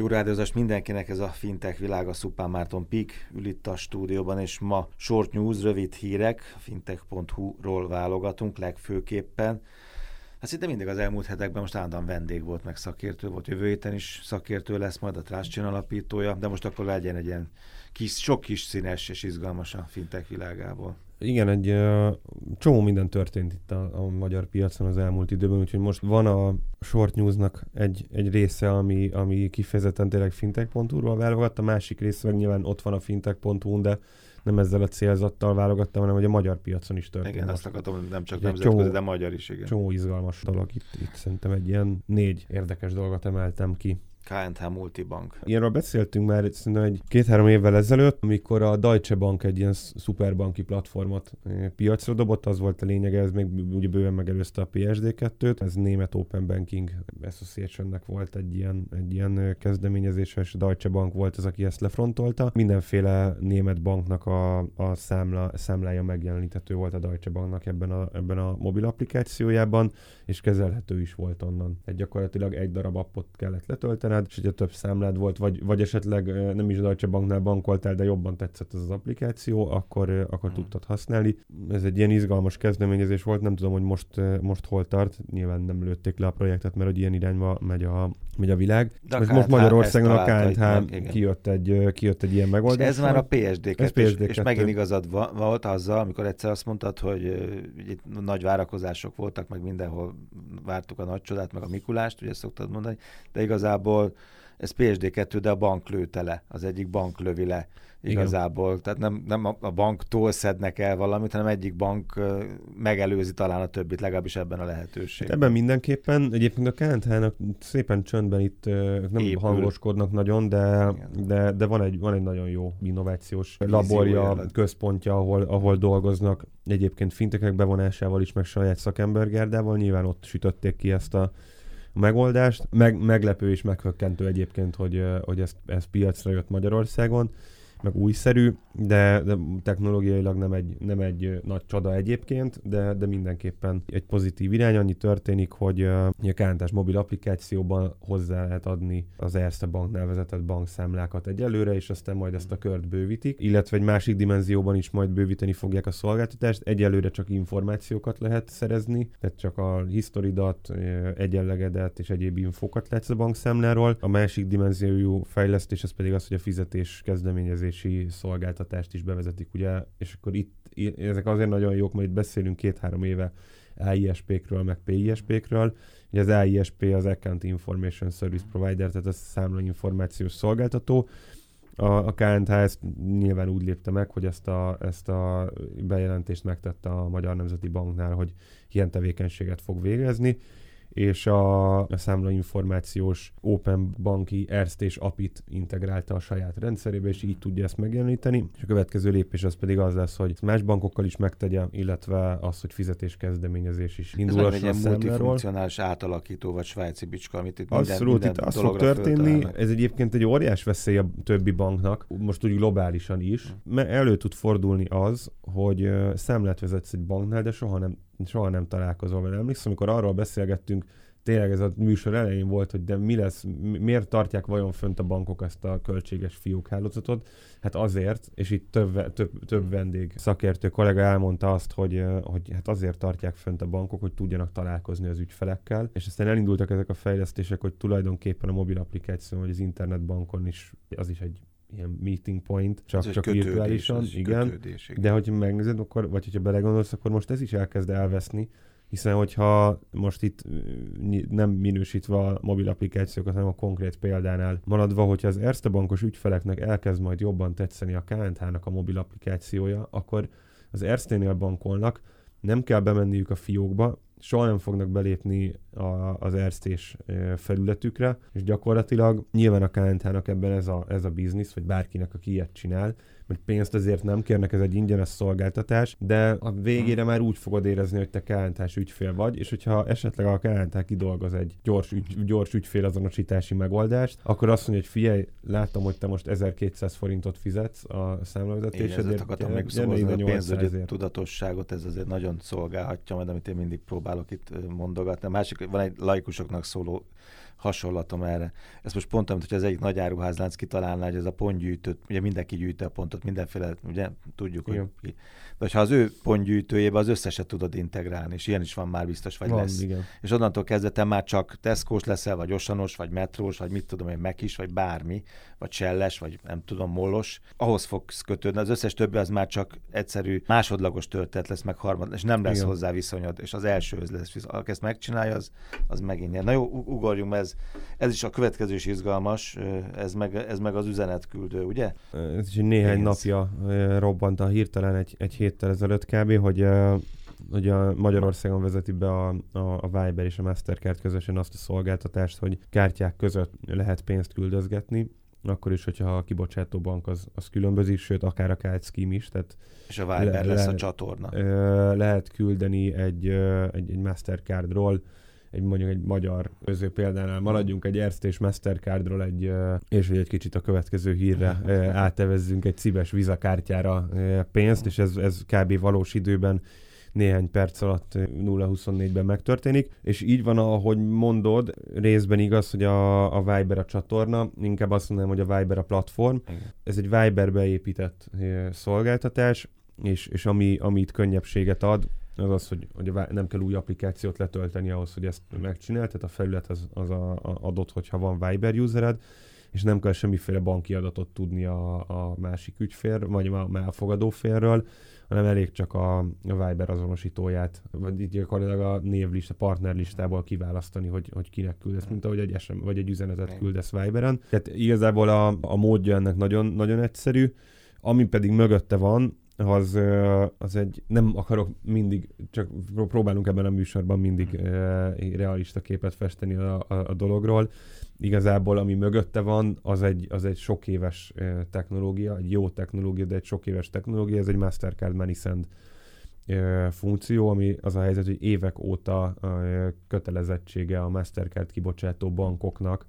Jó rádiózást mindenkinek, ez a fintech világa, Szupán Márton Pik ül itt a stúdióban, és ma short news, rövid hírek, fintech.hu-ról válogatunk legfőképpen. Hát szinte mindig az elmúlt hetekben most állandóan vendég volt, meg szakértő volt. Jövő héten is szakértő lesz majd a Trustchain alapítója, de most akkor legyen egy ilyen kis, sok kis színes és izgalmas a fintech világából igen, egy uh, csomó minden történt itt a, a magyar piacon az elmúlt időben, úgyhogy most van a short newsnak egy, egy része, ami, ami kifejezetten tényleg fintech.hu-ról válogatt, a másik része meg nyilván ott van a fintech.hu-n, de nem ezzel a célzattal válogattam, hanem hogy a magyar piacon is történt. Igen, azt akartam, nem csak nemzetközi, csomó, de magyar is, igen. Csomó izgalmas dolog itt, itt szerintem egy ilyen négy érdekes dolgot emeltem ki. KNH Multibank. Ilyenről beszéltünk már szerintem egy két-három évvel ezelőtt, amikor a Deutsche Bank egy ilyen szuperbanki platformot eh, piacra dobott, az volt a lényege, ez még ugye bőven megelőzte a PSD2-t, ez német Open Banking Associationnek volt egy ilyen, egy ilyen eh, kezdeményezés, és a Deutsche Bank volt az, aki ezt lefrontolta. Mindenféle német banknak a, a számla, számlája megjeleníthető volt a Deutsche Banknak ebben a, ebben a mobil applikációjában, és kezelhető is volt onnan. Egy gyakorlatilag egy darab appot kellett letölteni, számlád, és hogyha több számlád volt, vagy, vagy esetleg nem is a Deutsche Banknál bankoltál, de jobban tetszett ez az applikáció, akkor, akkor hmm. tudtad használni. Ez egy ilyen izgalmas kezdeményezés volt, nem tudom, hogy most, most hol tart, nyilván nem lőtték le a projektet, mert hogy ilyen irányba megy a, megy a világ. De most, most Magyarországon a KNH kijött egy, kijött egy ilyen megoldás. És ez már a PSD, ez PSD és, és megint igazad volt azzal, amikor egyszer azt mondtad, hogy itt nagy várakozások voltak, meg mindenhol vártuk a nagy csodát, meg a Mikulást, ugye szoktad mondani, de igazából ez PSD2, de a bank lőtte le, az egyik bank lövi le igazából. Igen. Tehát nem, nem a banktól szednek el valamit, hanem egyik bank megelőzi talán a többit, legalábbis ebben a lehetőség. Hát ebben mindenképpen. Egyébként a KNH-nak szépen csöndben itt nem Épül. hangoskodnak nagyon, de, de, de van, egy, van egy nagyon jó innovációs laborja, központja, ahol, ahol dolgoznak. Egyébként fintekek bevonásával is, meg saját szakembergárdával. Nyilván ott sütötték ki ezt a megoldást. Meg, meglepő és meghökkentő egyébként, hogy, hogy ez, ez piacra jött Magyarországon meg újszerű, de, de technológiailag nem egy, nem egy nagy csoda egyébként, de, de mindenképpen egy pozitív irány. Annyi történik, hogy a kántás mobil applikációban hozzá lehet adni az Erste Banknál vezetett bankszámlákat egyelőre, és aztán majd ezt a kört bővítik, illetve egy másik dimenzióban is majd bővíteni fogják a szolgáltatást. Egyelőre csak információkat lehet szerezni, tehát csak a historidat, egyenlegedet és egyéb infókat látsz a bankszámláról. A másik dimenziójú fejlesztés az pedig az, hogy a fizetés kezdeményezés fizetési szolgáltatást is bevezetik, ugye, és akkor itt ezek azért nagyon jók, mert itt beszélünk két-három éve AISP-kről, meg PISP-kről. Ugye az AISP az Account Information Service Provider, tehát a számla információs szolgáltató. A, a ezt nyilván úgy lépte meg, hogy ezt a, ezt a bejelentést megtette a Magyar Nemzeti Banknál, hogy ilyen tevékenységet fog végezni és a, a számlainformációs Open Banki Erst és APIT integrálta a saját rendszerébe, és így tudja ezt megjeleníteni. És a következő lépés az pedig az lesz, hogy más bankokkal is megtegye, illetve az, hogy fizetés kezdeményezés is indul Ez egy ilyen multifunkcionális átalakító, vagy svájci bicska, amit itt Abszolút, minden, minden itt az fog történni. Ez egyébként egy óriás veszély a többi banknak, most úgy globálisan is, mert elő tud fordulni az, hogy számlát vezetsz egy banknál, de soha nem soha nem találkozol vele. Emlékszem, amikor arról beszélgettünk, tényleg ez a műsor elején volt, hogy de mi lesz, miért tartják vajon fönt a bankok ezt a költséges fiókhálózatot? Hát azért, és itt több, több, több vendég szakértő kollega elmondta azt, hogy, hogy hát azért tartják fönt a bankok, hogy tudjanak találkozni az ügyfelekkel, és aztán elindultak ezek a fejlesztések, hogy tulajdonképpen a mobil applikáció, vagy az internetbankon is, az is egy ilyen meeting point, csak, ez csak virtuálisan, igen. De hogyha megnézed, akkor, vagy hogyha belegondolsz, akkor most ez is elkezd elveszni, hiszen hogyha most itt nem minősítve a mobil applikációkat, hanem a konkrét példánál maradva, hogyha az Erste bankos ügyfeleknek elkezd majd jobban tetszeni a KNH-nak a mobil applikációja, akkor az Erste-nél bankolnak, nem kell bemenniük a fiókba, soha nem fognak belépni a, az erztés felületükre, és gyakorlatilag nyilván a KNT-nak ebben ez a, ez a biznisz, vagy bárkinek, aki ilyet csinál, hogy pénzt azért nem kérnek, ez egy ingyenes szolgáltatás, de a végére már úgy fogod érezni, hogy te KNT-s ügyfél vagy, és hogyha esetleg a KNT kidolgoz egy gyors, ügy, gyors ügyfélazonosítási megoldást, akkor azt mondja, hogy figyelj, láttam, hogy te most 1200 forintot fizetsz a számlavezetésed. Én akartam még a pénzügyi tudatosságot, ez azért nagyon szolgálhatja, majd amit én mindig próbálok itt mondogatni. A másik, van egy laikusoknak szóló hasonlatom erre. Ez most pont, amit hogy az egyik nagy áruházlánc kitalálná, hogy ez a pontgyűjtőt, ugye mindenki gyűjti a pontot, mindenféle, ugye tudjuk, Igen. hogy de ha az ő pontgyűjtőjébe az összeset tudod integrálni, és ilyen is van már biztos, vagy van, lesz. Igen. És onnantól kezdve te már csak Tesco-s leszel, vagy Osanos, vagy Metrós, vagy mit tudom én, Mekis, vagy bármi, vagy Cselles, vagy nem tudom, Molos, ahhoz fogsz kötődni. Az összes többi az már csak egyszerű másodlagos történet lesz, meg harmad, és nem lesz Igen. hozzá viszonyod, és az elsőhöz lesz. Aki ezt megcsinálja, az, az megint nyer. Na jó, ugorjunk, ez, ez is a következő is izgalmas, ez meg, ez meg az üzenetküldő, ugye? Ez is néhány Pénz. napja robbant a hirtelen egy, egy héttel ezelőtt kb., hogy hogy a Magyarországon vezeti be a, a, a Viber és a Mastercard közösen azt a szolgáltatást, hogy kártyák között lehet pénzt küldözgetni, akkor is, hogyha a kibocsátó bank az, az különbözik, sőt, akár a Kite Scheme is. Tehát és a Viber le, lesz le, a csatorna. Lehet küldeni egy, egy, egy Mastercardról egy mondjuk egy magyar köző példánál maradjunk egy Erste és Mastercardról egy, és hogy egy kicsit a következő hírre átevezzünk egy szíves vizakártyára pénzt, és ez, ez kb. valós időben néhány perc alatt 0-24-ben megtörténik, és így van, ahogy mondod, részben igaz, hogy a, a Viber a csatorna, inkább azt mondanám, hogy a Viber a platform. Ez egy Viberbe épített szolgáltatás, és, és ami, ami itt könnyebbséget ad, az az, hogy, hogy nem kell új applikációt letölteni ahhoz, hogy ezt megcsinálj, tehát a felület az, az a, a adott, hogyha van Viber usered, és nem kell semmiféle banki adatot tudni a, a másik ügyfél, vagy a, a fogadó félről, hanem elég csak a, a Viber azonosítóját, vagy így gyakorlatilag a névlista, partnerlistából kiválasztani, hogy, hogy kinek küldesz, mint ahogy egy SM, vagy egy üzenetet küldesz Viberen. Tehát igazából a, a módja ennek nagyon, nagyon egyszerű, ami pedig mögötte van, az, az egy, nem akarok mindig, csak próbálunk ebben a műsorban mindig realista képet festeni a, a, a dologról. Igazából ami mögötte van, az egy, az egy sok éves technológia, egy jó technológia, de egy sok éves technológia, ez egy Mastercard Money Send funkció, ami az a helyzet, hogy évek óta kötelezettsége a Mastercard kibocsátó bankoknak,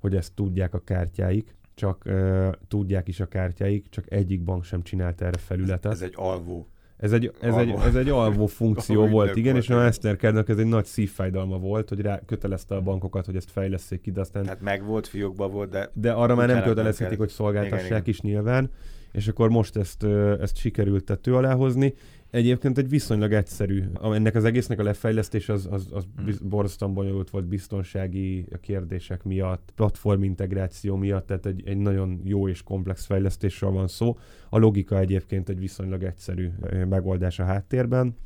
hogy ezt tudják a kártyáik, csak uh, tudják is a kártyáik, csak egyik bank sem csinált erre felületet. Ez, ez egy alvó. Ez egy, ez, alvó. egy, ez egy alvó funkció alvó volt, igen, volt, és a Mastercardnak ez egy nagy szívfájdalma volt, hogy rá kötelezte a bankokat, hogy ezt fejleszék ki, de aztán... Tehát meg volt, fiókba volt, de... De arra már nem kötelezhetik, hogy szolgáltassák igen, igen. is nyilván, és akkor most ezt, ezt sikerült tető alá hozni. Egyébként egy viszonylag egyszerű. Ennek az egésznek a lefejlesztés az, az, az hmm. borzasztóan bonyolult volt biztonsági kérdések miatt, platform integráció miatt, tehát egy, egy nagyon jó és komplex fejlesztésről van szó. A logika egyébként egy viszonylag egyszerű megoldás a háttérben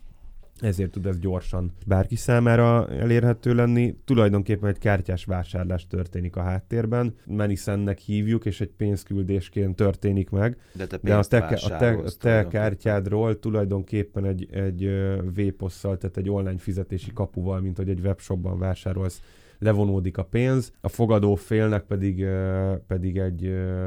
ezért tud ez gyorsan bárki számára elérhető lenni. Tulajdonképpen egy kártyás vásárlás történik a háttérben, Meniszennek hívjuk, és egy pénzküldésként történik meg. De, te de a te, a te, a te kártyádról tulajdonképpen egy, egy VPOS-szal, tehát egy online fizetési kapuval, mint hogy egy webshopban vásárolsz levonódik a pénz, a fogadó félnek pedig, pedig egy,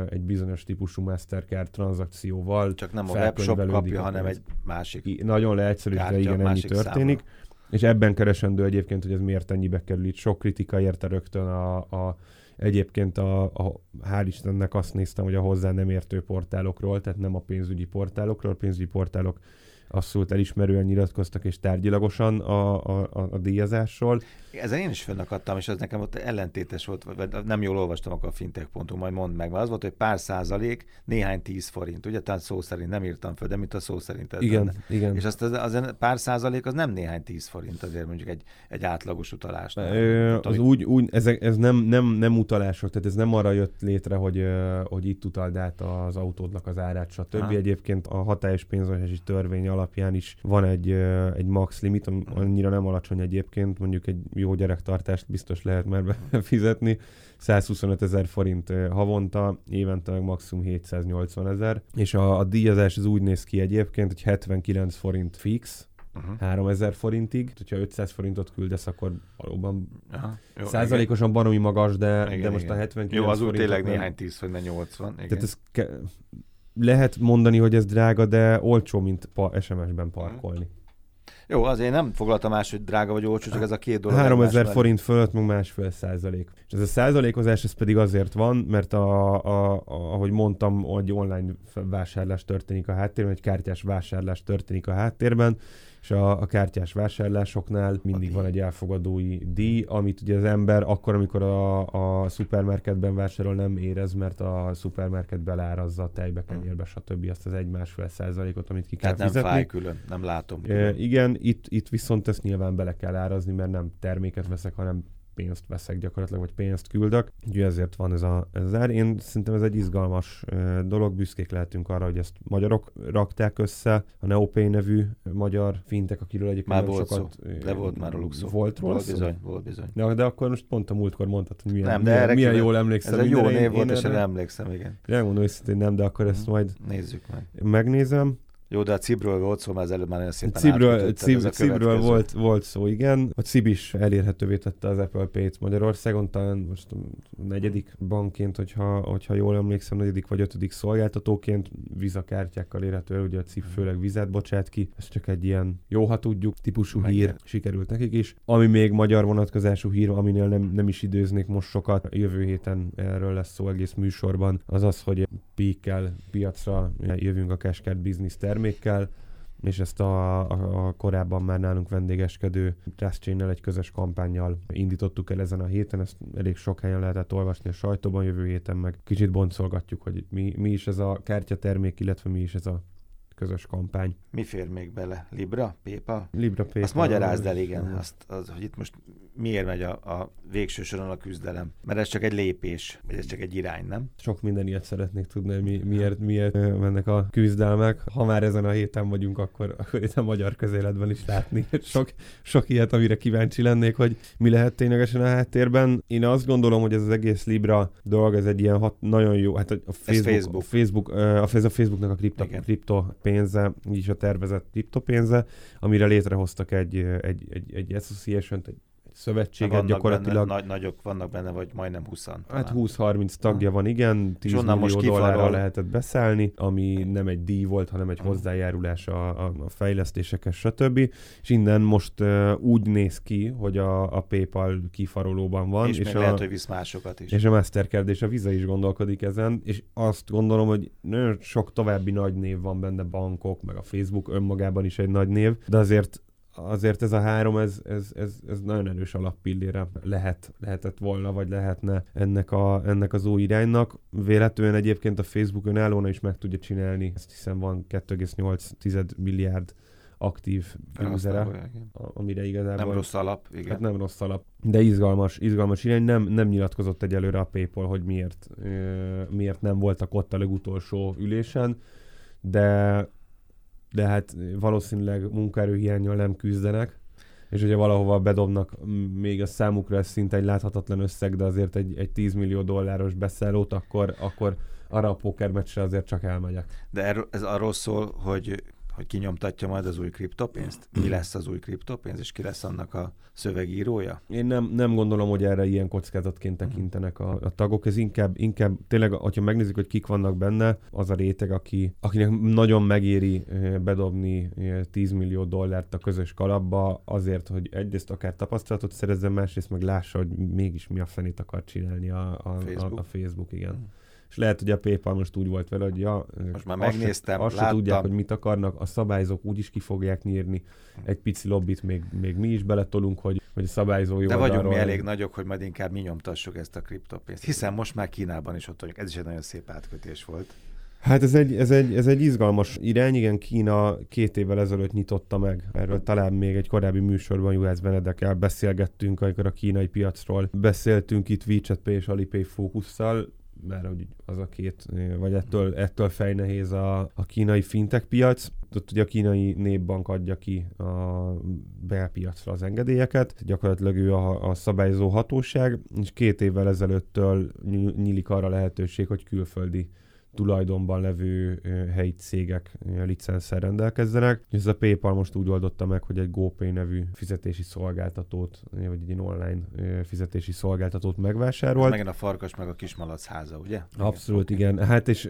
egy bizonyos típusú Mastercard tranzakcióval Csak nem a webshop kapja, a hanem egy másik I, Nagyon leegyszerűsítve, igen, ennyi történik. Számla. És ebben keresendő egyébként, hogy ez miért ennyibe kerül. Itt sok kritika érte rögtön a, a Egyébként a, a, hál' Istennek azt néztem, hogy a hozzá nem értő portálokról, tehát nem a pénzügyi portálokról, a pénzügyi portálok abszolút elismerően nyilatkoztak és tárgyilagosan a, a, a, a díjazásról. Ezen én is fönnakadtam, és az nekem ott ellentétes volt, vagy nem jól olvastam akkor a fintech.hu, majd mondd meg, mert az volt, hogy pár százalék, néhány tíz forint, ugye? Tehát szó szerint nem írtam föl, de mint a szó szerint. Igen, benne. igen. És azt az, az, pár százalék az nem néhány tíz forint, azért mondjuk egy, egy átlagos utalás. Ö, az úgy, úgy ez, ez nem, nem, nem utalások, tehát ez nem arra jött létre, hogy, hogy itt utald át az autódnak az árát, stb. Ha. Egyébként a hatályos pénzmoslási törvény alapján is van egy, egy max limit, annyira nem alacsony egyébként, mondjuk egy jó gyerektartást biztos lehet már befizetni. 125 ezer forint havonta, évente meg maximum 780 ezer. És a, a díjazás az úgy néz ki egyébként, hogy 79 forint fix, uh-huh. 3000 forintig. Hogyha 500 forintot küldesz, akkor valóban Aha, jó, százalékosan igen. baromi magas, de, igen, de most igen. a 79 Jó, az úgy tényleg néhány tíz, ne 80. Igen. Tehát ez ke- lehet mondani, hogy ez drága, de olcsó, mint pa- SMS-ben parkolni. Uh-huh. Jó, azért nem foglalta más, hogy drága vagy olcsó, csak ez a két dolog. 3000 forint fölött, meg másfél százalék. És ez a százalékozás, ez pedig azért van, mert a, a, a, ahogy mondtam, hogy online vásárlás történik a háttérben, egy kártyás vásárlás történik a háttérben, és a, a kártyás vásárlásoknál mindig van egy elfogadói díj, amit ugye az ember akkor, amikor a, a szupermarketben vásárol, nem érez, mert a szupermarket belárazza a tejbe, kenyérbe, stb. azt az egy-másfél százalékot, amit ki kell Tehát fizetni. nem fáj külön, nem látom. Külön. E, igen, itt, itt viszont ezt nyilván bele kell árazni, mert nem terméket veszek, hanem pénzt veszek gyakorlatilag, vagy pénzt küldök. Ugye ezért van ez, a, ez az ár. Én szerintem ez egy izgalmas dolog, büszkék lehetünk arra, hogy ezt magyarok rakták össze. A Neopay nevű magyar fintek, akiről egyébként már volt sokat... Szó. De volt már róluk szó. Volt róla volt bizony, volt bizony. De, de akkor most pont a múltkor mondtad, hogy milyen, nem, de milyen, milyen jól emlékszem. Ez egy jó név volt, és emlékszem, igen. Remondom hogy nem, de akkor ezt mhm. majd Nézzük meg. Megnézem. Jó, de a Cibről volt szó, mert az előbb már nagyon szépen Cibről, Cib, Cibről volt, volt szó, igen. A Cib is elérhetővé tette az Apple Pay-t Magyarországon, talán most a negyedik bankként, hogyha, hogyha jól emlékszem, negyedik vagy ötödik szolgáltatóként vizakártyákkal érhető el, ugye a Cib főleg vizet bocsát ki. Ez csak egy ilyen jó, ha tudjuk, típusú Meg hír sikerült nekik is. Ami még magyar vonatkozású hír, aminél nem, nem is időznék most sokat, jövő héten erről lesz szó egész műsorban, az az, hogy píkkel piacra jövünk a Cashcard Business termék termékkel, és ezt a, a, a korábban már nálunk vendégeskedő TrustChain-nel egy közös kampányjal indítottuk el ezen a héten, ezt elég sok helyen lehetett olvasni a sajtóban, jövő héten meg kicsit boncolgatjuk, hogy mi, mi is ez a kártyatermék, illetve mi is ez a közös kampány. Mi fér még bele? Libra? Pépa? Libra, Pépa. Azt magyarázd el, igen, azt, az, hogy itt most miért megy a, a végső soron a küzdelem. Mert ez csak egy lépés, vagy ez csak egy irány, nem? Sok minden ilyet szeretnék tudni, mi, miért, miért mennek a küzdelmek. Ha már ezen a héten vagyunk, akkor, akkor itt a magyar közéletben is látni sok, sok ilyet, amire kíváncsi lennék, hogy mi lehet ténylegesen a háttérben. Én azt gondolom, hogy ez az egész Libra dolog, ez egy ilyen hat, nagyon jó, hát a Facebook, Facebook. A, Facebook, a, a Facebooknak a kripto, kripto pénze, így is a tervezett kriptopénze, amire létrehoztak egy, egy, egy, egy association egy szövetséget vannak gyakorlatilag. Benne, nagy, nagyok vannak benne, vagy majdnem 20 Hát 20-30 tagja van, igen, 10 millió most dollárra lehetett beszállni, ami nem egy díj volt, hanem egy hozzájárulás a, a, a fejlesztésekhez, stb. És innen most uh, úgy néz ki, hogy a, a PayPal kifarolóban van. És, és a, lehet, hogy visz másokat is. És a Mastercard és a Visa is gondolkodik ezen, és azt gondolom, hogy nagyon sok további nagy név van benne, bankok, meg a Facebook önmagában is egy nagy név, de azért azért ez a három, ez, ez, ez, ez nagyon erős alappillére lehet, lehetett volna, vagy lehetne ennek, a, ennek az új iránynak. Véletlenül egyébként a Facebook önállóna is meg tudja csinálni, ezt hiszem van 2,8 milliárd aktív usere, amire igazából... Nem rossz alap, igen. Hát nem rossz alap, de izgalmas, izgalmas irány. Nem, nem nyilatkozott egyelőre a PayPal, hogy miért, miért nem voltak ott a legutolsó ülésen, de de hát valószínűleg munkaerőhiányjal nem küzdenek, és hogyha valahova bedobnak még a számukra ez szinte egy láthatatlan összeg, de azért egy, egy 10 millió dolláros beszállót, akkor, akkor arra a pókermeccsre azért csak elmegyek. De erről, ez arról szól, hogy hogy kinyomtatja majd az új kriptopénzt? Mi lesz az új kriptopénz, és ki lesz annak a szövegírója? Én nem, nem gondolom, hogy erre ilyen kockázatként tekintenek a, a tagok. Ez inkább, inkább tényleg, ha megnézzük, hogy kik vannak benne, az a réteg, aki, akinek nagyon megéri bedobni 10 millió dollárt a közös kalapba azért, hogy egyrészt akár tapasztalatot szerezzen, másrészt meg lássa, hogy mégis mi a fenét akar csinálni a, a, Facebook. A, a Facebook, igen. Mm és lehet, hogy a PayPal most úgy volt vele, hogy ja, most már megnéztem, azt, azt tudják, hogy mit akarnak, a szabályzók úgy is ki fogják nyírni, egy pici lobbit még, még mi is beletolunk, hogy, hogy a szabályzó jó De vagyunk mi elég nagyok, hogy majd inkább mi nyomtassuk ezt a kriptopénzt, hiszen most már Kínában is ott vagyunk, ez is egy nagyon szép átkötés volt. Hát ez egy, ez, egy, ez egy izgalmas irány, igen, Kína két évvel ezelőtt nyitotta meg. Erről talán még egy korábbi műsorban Juhász Benedekkel beszélgettünk, amikor a kínai piacról beszéltünk itt WeChat Pay és Alipay fókusszal mert hogy az a két, vagy ettől, ettől fejnehéz a, a kínai fintech piac. Ott ugye a kínai népbank adja ki a belpiacra az engedélyeket, gyakorlatilag ő a, a szabályozó hatóság, és két évvel ezelőttől nyílik arra lehetőség, hogy külföldi tulajdonban levő helyi cégek licenszer rendelkezzenek. Ez a PayPal most úgy oldotta meg, hogy egy GoPay nevű fizetési szolgáltatót, vagy egy online fizetési szolgáltatót megvásárolt. Ez megint a farkas meg a kismalac háza, ugye? Abszolút, igen. Hát és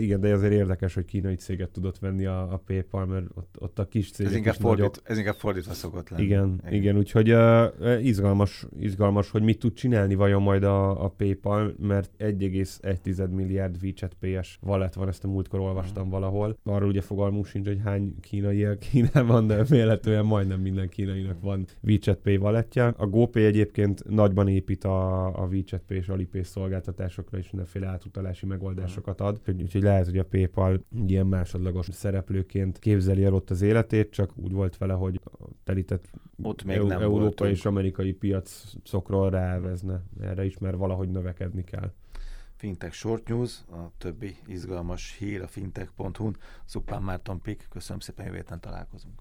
igen, de azért érdekes, hogy kínai céget tudott venni a, a PayPal, mert ott, ott a kis cégek ez inkább, fordít, ez inkább fordítva szokott lenni. Igen, igen, igen úgyhogy uh, izgalmas, izgalmas, hogy mit tud csinálni vajon majd a, a PayPal, mert 1,1 milliárd WeChat Pay WCP-es wallet van, ezt a múltkor olvastam mm. valahol. Arról ugye fogalmunk sincs, hogy hány kínai él Kínában, de véletlenül majdnem minden kínainak van WeChat Pay wallet A GoPay egyébként nagyban épít a, a WeChat Pay és Alipay szolgáltatásokra is mindenféle átutalási megoldásokat ad, úgyhogy lehet, hogy a PayPal ilyen másodlagos szereplőként képzeli el ott az életét, csak úgy volt vele, hogy telített ott még nem Európa voltunk. és amerikai piacokról rávezne erre is, mert valahogy növekedni kell. Fintech Short News, a többi izgalmas hír a fintech.hu-n. Szupán Márton Pik, köszönöm szépen, jövő találkozunk.